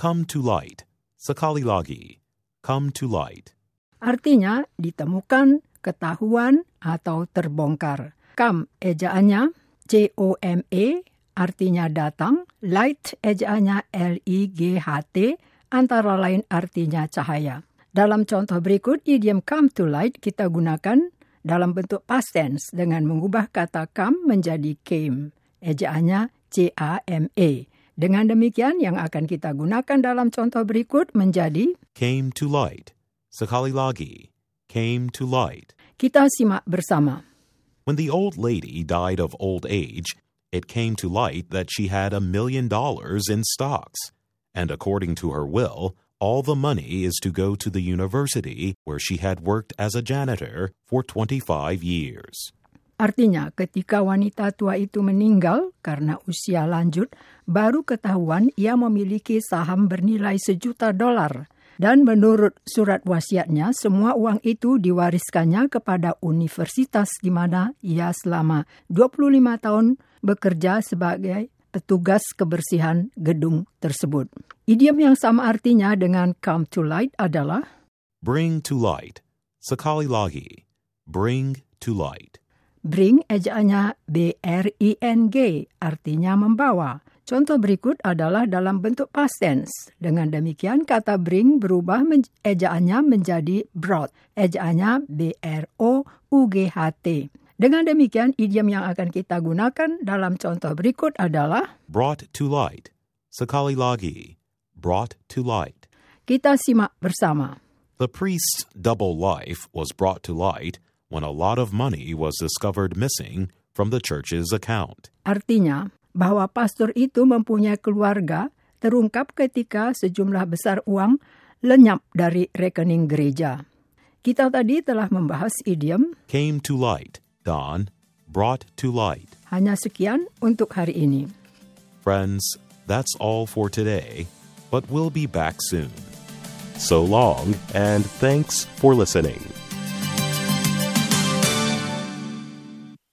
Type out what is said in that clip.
Come to light. Sekali lagi. Come to light. Artinya ditemukan, ketahuan, atau terbongkar. Come ejaannya C-O-M-E artinya datang, light ejaannya L-I-G-H-T antara lain artinya cahaya. Dalam contoh berikut, idiom come to light kita gunakan dalam bentuk past tense dengan mengubah kata come menjadi came. Ejaannya C-A-M-E. Dengan demikian, yang akan kita gunakan dalam contoh berikut menjadi Came to light. Sekali lagi. Came to light. kita simak bersama. When the old lady died of old age, it came to light that she had a million dollars in stocks. And according to her will, all the money is to go to the university where she had worked as a janitor for 25 years. Artinya, ketika wanita tua itu meninggal karena usia lanjut, baru ketahuan ia memiliki saham bernilai sejuta dolar. Dan menurut surat wasiatnya, semua uang itu diwariskannya kepada universitas di mana ia selama 25 tahun bekerja sebagai petugas kebersihan gedung tersebut. Idiom yang sama artinya dengan come to light adalah Bring to light. Sekali lagi. Bring to light. Bring ejaannya B-R-I-N-G, artinya membawa. Contoh berikut adalah dalam bentuk past tense. Dengan demikian, kata bring berubah men ejaannya menjadi brought. Ejaannya B-R-O-U-G-H-T. Dengan demikian, idiom yang akan kita gunakan dalam contoh berikut adalah Brought to light. Sekali lagi. Brought to light. kita simak bersama. The priest's double life was brought to light when a lot of money was discovered missing from the church's account. Artinya, bahwa pastor itu mempunyai keluarga terungkap ketika sejumlah besar uang lenyap dari rekening gereja. Kita tadi telah membahas idiom, Came to light. Dawn. Brought to light. hanya sekian untuk hari ini. Friends, that's all for today, but we'll be back soon. So long, and thanks for listening.